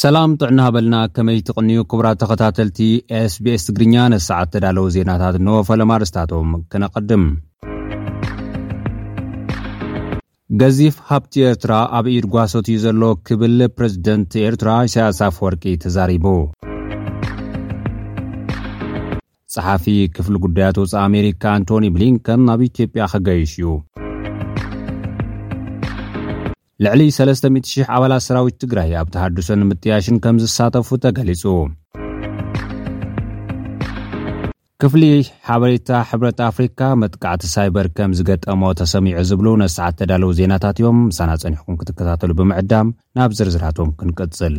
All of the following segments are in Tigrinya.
ሰላም ጥዕና ሃበልና ከመይ ትቕንዩ ክቡራት ተኸታተልቲ ስbs ትግርኛ ነሰዓት ተዳለዉ ዜናታት እነዎ ፈለማ ኣርስታቶም ክነቐድም ገዚፍ ሃብቲ ኤርትራ ኣብ ኢድ ጓሶት እዩ ዘሎ ክብል ፕረዚደንት ኤርትራ ኢሳያስ ኣፍ ወርቂ ተዛሪቡ ጸሓፊ ክፍሊ ጉዳያት ወፃኢ ኣሜሪካ ኣንቶኒ ብሊንከን ናብ ኢትዮጵያ ክገይሽ እዩ። ልዕሊ 300,000 ኣባላት ሰራዊት ትግራይ ኣብ ተሃድሶ ንምጥያሽን ከም ዝሳተፉ ተገሊጹ። ክፍሊ ሓበሬታ ሕብረት ኣፍሪካ መጥቃዕቲ ሳይበር ከም ዝገጠሞ ተሰሚዑ ዝብሉ ነሰዓት ተዳለዉ ዜናታት እዮም። ምሳና ጸኒሕኩም ክትከታተሉ ብምዕዳም ናብ ዝርዝራቶም ክንቅጽል።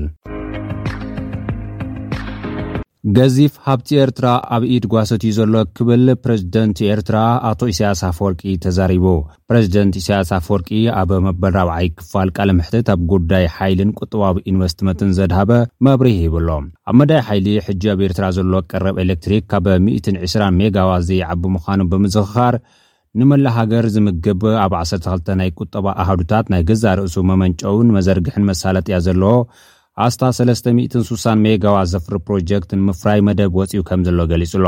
ገዚፍ ሃብቲ ኤርትራ ኣብ ኢድ ጓሶት እዩ ዘሎ ክብል ፕረዚደንት ኤርትራ ኣቶ ኢሳያስ ኣፈወርቂ ተዛሪቡ። ፕረዚደንት ኢሳያስ ኣፈወርቂ ኣብ መበል ራብዓይ ክፋል ቃለ መሕትት ኣብ ጉዳይ ሓይልን ቁጠባዊ ኢንቨስትመትን ዘድሃበ መብርሂ ሂቡ ኣሎ። ኣብ መዳይ ሓይሊ ሕጂ ኣብ ኤርትራ ዘሎ ቀረብ ኤለክትሪክ ካብ ሚእትን ዕስራን ሜጋዋት ዘይዓቢ ምዃኑ ብምዝኽኻር፣ ንመላእ ሃገር ዝምግብ ኣብ ዓሰርተ ክልተ ናይ ቁጠባ ኣሃዱታት ናይ ገዛእ ርእሱ መመንጨውን መዘርግሕን መሳለጥያ ዘለዎ ኣስታት ሰለስተ ሚእትን ሱሳን ሜጋዋት ዘፍሪ ፕሮጀክት ንምፍራይ መደብ ወጺኡ ከም ዘሎ ገሊጹ ኣሎ።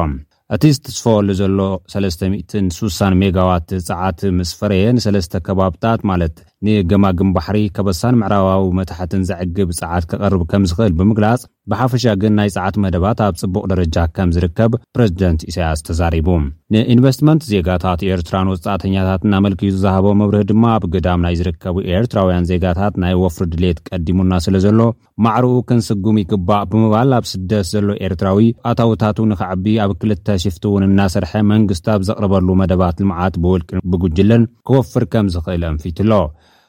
እቲ ዝትስፈወሉ ዘሎ ሰለስተ ሚእትን ሱሳን ሜጋዋት ጸዓት ምስ ፈረየ ንሰለስተ ከባብታት ማለት ንገማግም ባሕሪ ከበሳን ምዕራባዊ መታሕትን ዘዕግብ ጸዓት ከቐርብ ከም ዝኽእል ብምግላጽ፣ ብሓፈሻ ግን ናይ ጸዓት መደባት ኣብ ጽቡቕ ደረጃ ከም ዝርከብ ፕረዚደንት ኢሳያስ ተዛሪቡ። ንኢንቨስትመንት ዜጋታት ኤርትራን ወጻእተኛታትን ኣመልኪቱ ዝሃቦ መብርሂ ድማ ኣብ ግዳም ናይ ዝርከቡ ኤርትራውያን ዜጋታት ናይ ወፍሪ ድሌት ቀዲሙና ስለ ዘሎ ማዕረኡ ክንስጉም ይግባእ ብምባል ኣብ ስደት ዘሎ ኤርትራዊ ኣታዊታቱ ንኸዕቢ ኣብ ክልተ ሽፍት'ውን እናሰርሐ መንግስቲ ኣብ ዘቕርበሉ መደባት ልምዓት ብውልቅን ብጉጅለን ክወፍር ከም ዝኽእል ኣንፊቱ'ሎ።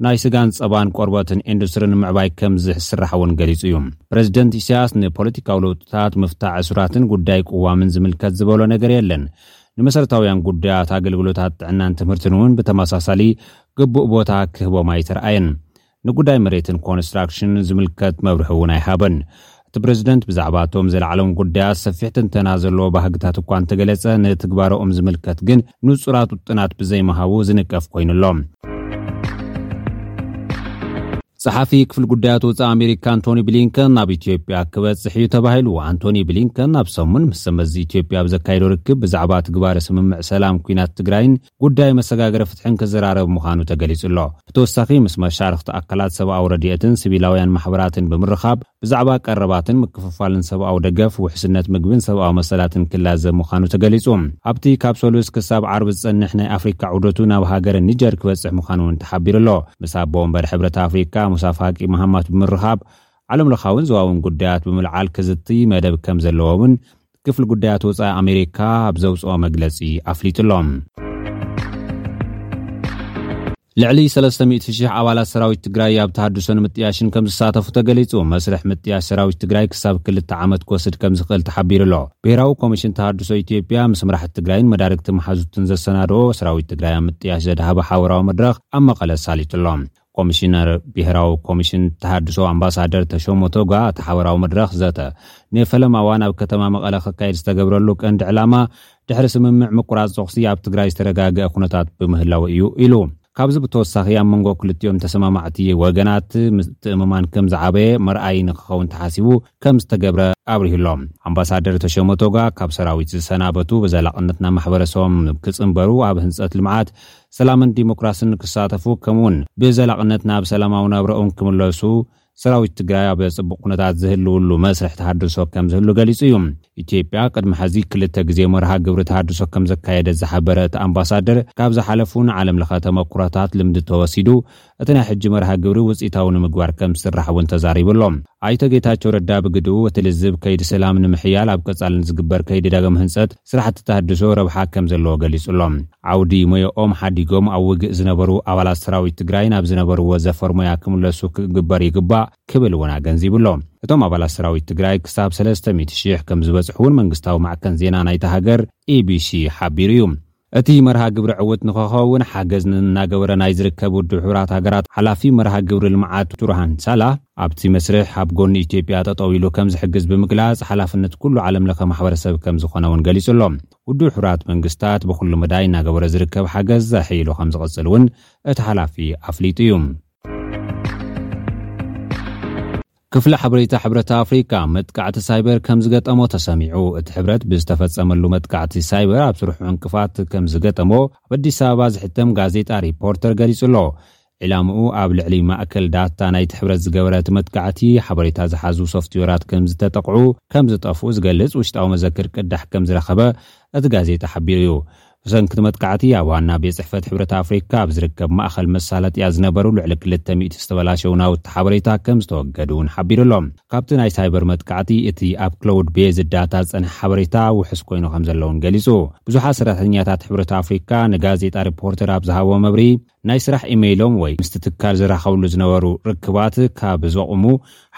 ናይ ስጋን ፀባን ቆርበትን ኢንዱስትሪ ንምዕባይ ከምዝስራሕ እውን ገሊፁ እዩ። ፕረዚደንት ኢሳያስ ንፖለቲካዊ ለውጥታት፣ ምፍታሕ እሱራትን ጉዳይ ቅዋምን ዝምልከት ዝበሎ ነገር የለን። ንመሰረታውያን ጉዳያት ኣገልግሎታት ጥዕናን ትምህርትን እውን ብተመሳሳሊ ግቡእ ቦታ ክህቦም ኣይተርኣየን። ንጉዳይ መሬትን ኮንስትራክሽንን ዝምልከት መብርሂ እውን ኣይሃበን። እቲ ፕረዚደንት ብዛዕባ እቶም ዘለዓሎም ጉዳያት ሰፊሕ ትንተና ዘለዎ ባህግታት እኳ እንተገለጸ፣ ንትግባረኦም ዝምልከት ግን ንጹራት ውጥናት ብዘይምሃቡ ዝንቀፍ ኮይኑ ኣሎ። ጸሓፊ ክፍሊ ጉዳያት ወጻኢ ኣሜሪካ ኣንቶኒ ብሊንከን ናብ ኢትዮጵያ ክበጽሕ እዩ ተባሂሉ። ኣንቶኒ ብሊንከን ኣብ ሰሙን ምስ ሰመዚ ኢትዮጵያ ኣብ ዘካይዶ ርክብ ብዛዕባ ትግባረ ስምምዕ ሰላም ኲናት ትግራይን ጉዳይ መሰጋገሪ ፍትሕን ክዘራረብ ምዃኑ ተገሊጹ'ሎ። ብተወሳኺ ምስ መሻርኽቲ ኣካላት ሰብኣዊ ረድኤትን ሲቪላውያን ማሕበራትን ብምርኻብ ብዛዕባ ቀረባትን ምክፍፋልን ሰብኣዊ ደገፍ፣ ውሕስነት ምግብን ሰብኣዊ መሰላትን ክላዘብ ምዃኑ ተገሊጹ። ኣብቲ ካብ ሰሉስ ክሳብ ዓርቢ ዝጸንሕ ናይ ኣፍሪካ ዑደቱ ናብ ሃገረ ኒጀር ክበጽሕ ምዃኑ'ውን ተሓቢሩ'ሎ። ምስ ኣቦ ወንበር ሕብረት ኣፍሪካ ሙሳ ፋቂ ማሃማት ብምርኻብ ዓለምለኻውን ዞባውን ጉዳያት ብምልዓል ክዝትይ መደብ ከምዘለዎም'ውን ክፍሊ ጉዳያት ወፃኢ ኣሜሪካ ኣብ ዘውፅኦ መግለፂ ኣፍሊጡ ኣሎ። ልዕሊ ሰለስተ ሚእቲ ሽሕ ኣባላት ሰራዊት ትግራይ ኣብ ተሃድሶ ንምጥያሽን ከም ዝሳተፉ ተገሊጹ። መስርሕ ምጥያሽ ሰራዊት ትግራይ ክሳብ ክልተ ዓመት ክወስድ ከም ዝኽእል ተሓቢሩ ኣሎ። ብሄራዊ ኮሚሽን ተሃድሶ ኢትዮጵያ ምስ መራሕቲ ትግራይን መዳርግቲ መሓዙትን ዘሰናድኦ ሰራዊት ትግራይ ኣብ ምጥያሽ ዘድሃበ ሓበራዊ መድረኽ ኣብ መቐለ ኣሳሊጡ ኣሎ። ኮሚሽነር ብሄራዊ ኮሚሽን ተሃድሶ ኣምባሳደር ተሾሞ ቶጋ እቲ ሓበራዊ መድረኽ ዘተ ንፈለማ እዋን ኣብ ከተማ መቐለ ክካየድ ዝተገብረሉ ቀንዲ ዕላማ ድሕሪ ስምምዕ ምቁራፅ ተኹሲ ኣብ ትግራይ ዝተረጋገአ ኩነታት ብምህላው እዩ ኢሉ። ካብዚ ብተወሳኺ ኣብ መንጎ ክልቲኦም ተሰማማዕቲ ወገናት ምትእምማን ከም ዝዓበየ መርኣዪ ንክኸውን ተሓሲቡ ከም ዝተገብረ ኣብሪሁ ኣሎ። ኣምባሳደር ተሾመ ቶጋ ካብ ሰራዊት ዝሰናበቱ ብዘላቕነት ናብ ማሕበረሰቦም ክፅምበሩ ኣብ ህንፀት ልምዓት ሰላምን ዲሞክራስን ንክሳተፉ ከምኡውን ብዘላቕነት ናብ ሰላማዊ ናብረኡም ክምለሱ ሰራዊት ትግራይ ኣብ ፅቡቕ ኩነታት ዝህልውሉ መስርሕ ተሃድሶ ከምዝህሉ ገሊፁ እዩ። ኢትዮጵያ ቅድሚ ሐዚ ክልተ ግዜ መርሃ ግብሪ ተሃድሶ ከምዘካየደት ዝሓበረ እቲ ኣምባሳደር ካብ ዝሓለፉ ንዓለም ለኸ ተመኩሮታት ልምዲ ተወሲዱ እቲ ናይ ሕጂ መርሃ ግብሪ ውፅኢታዊ ንምግባር ከምዝስራሕ እውን ተዛሪቡ ኣሎ። ኣይተ ጌታቸው ረዳ ብግድኡ፣ እቲ ልዝብ ከይዲ ሰላም ንምሕያል ኣብ ቀፃሊ ንዝግበር ከይዲ ዳግም ህንፀት ስራሕቲ ተሃድሶ ረብሓ ከምዘለዎ ገሊፁ ኣሎ። ዓውዲ ሞየኦም ሓዲጎም ኣብ ውግእ ዝነበሩ ኣባላት ሰራዊት ትግራይ ናብ ዝነበርዎ ዘፈር ሞያ ክምለሱ ክግበር ይግባእ ክብል እውን ኣገንዚቡ ኣሎ። እቶም ኣባላት ሰራዊት ትግራይ ክሳብ ሰለስተ ሚእቲ ሺሕ ከምዝበፅሑ እውን መንግስታዊ ማዕከን ዜና ናይታ ሃገር ኢቢሲ ሓቢሩ እዩ። እቲ መርሃ ግብሪ ዕውት ንኸኸውን ሓገዝ ንእናገበረ ናይ ዝርከብ ውድብ ሕቡራት ሃገራት ሓላፊ መርሃ ግብሪ ልምዓት ቱርሃን ሳላህ ኣብቲ መስርሕ ኣብ ጎኒ ኢትዮጵያ ጠጠው ኢሉ ከምዝሕግዝ ብምግላፅ ሓላፍነት ኩሉ ዓለም ለኸ ማሕበረሰብ ከምዝኾነ እውን ገሊፁ ኣሎ። ውድብ ሕቡራት መንግስታት ብኹሉ መዳይ እናገበሮ ዝርከብ ሓገዝ ኣሐይ ኢሉ ከምዝቕፅል እውን እቲ ሓላፊ ኣፍሊጡ እዩ። ክፍሊ ሓበሬታ ሕብረት ኣፍሪቃ፣ መጥቃዕቲ ሳይበር ከም ዝገጠሞ ተሰሚዑ። እቲ ሕብረት ብዝተፈጸመሉ መጥቃዕቲ ሳይበር ኣብ ስርሑ ዕንቅፋት ከም ዝገጠሞ ኣብ ኣዲስ ኣበባ ዝሕተም ጋዜጣ ሪፖርተር ገሊጹ ኣሎ። ዒላምኡ ኣብ ልዕሊ ማእከል ዳታ ናይቲ ሕብረት ዝገበረ እቲ መጥቃዕቲ፣ ሓበሬታ ዝሓዙ ሶፍትዌራት ከም ዝተጠቕዑ ከም ዝጠፍኡ ዝገልጽ ውሽጣዊ መዘክር ቅዳሕ ከም ዝረኸበ እቲ ጋዜጣ ሓቢሩ እዩ። ብሰንኪ'ቲ መጥቃዕቲ፣ ኣብ ዋና ቤት ጽሕፈት ሕብረት ኣፍሪካ ኣብ ዝርከብ ማእኸል መሳለጥያ ዝነበሩ ልዕሊ ክልተ ሚእቲ ዝተበላሸዉ ናውቲ ሓበሬታ ከምዝተወገዱ'ውን ሓቢሩ'ሎ። ካብቲ ናይ ሳይበር መጥቃዕቲ፣ እቲ ኣብ ክለውድ ቤዝድ ዳታ ዝጸንሐ ሓበሬታ ውሑስ ኮይኑ ከምዘሎ'ውን ገሊጹ። ብዙሓት ሰራሕተኛታት ሕብረት ኣፍሪካ ንጋዜጣ ሪፖርተር ኣብ ዝሃብዎ መብርሂ፣ ናይ ስራሕ ኢመይሎም ወይ ምስቲ ትካል ዝራኸብሉ ዝነበሩ ርክባት ካብ ዘቑሙ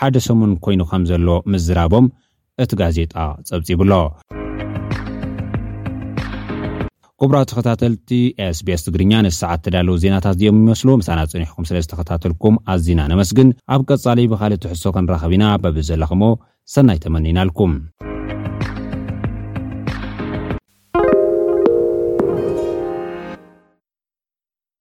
ሓደ ሰሙን ኮይኑ ከምዘሎ ምዝራቦም እቲ ጋዜጣ ጸብጺቡ'ሎ። ኩቡራት ተኸታተልቲ SBS ትግርኛ ነዚ ሰዓት እተዳለዉ ዜናታት እዚኦም ይመስሉ። ምሳና ጸኒሕኩም ስለ ዝተኸታተልኩም ኣዚና ነመስግን። ኣብ ቀጻሊ ብኻልእ ትሕዝቶ ክንራኸብ ኢና። በብዘለኽሞ ሰናይ ተመኒናልኩም።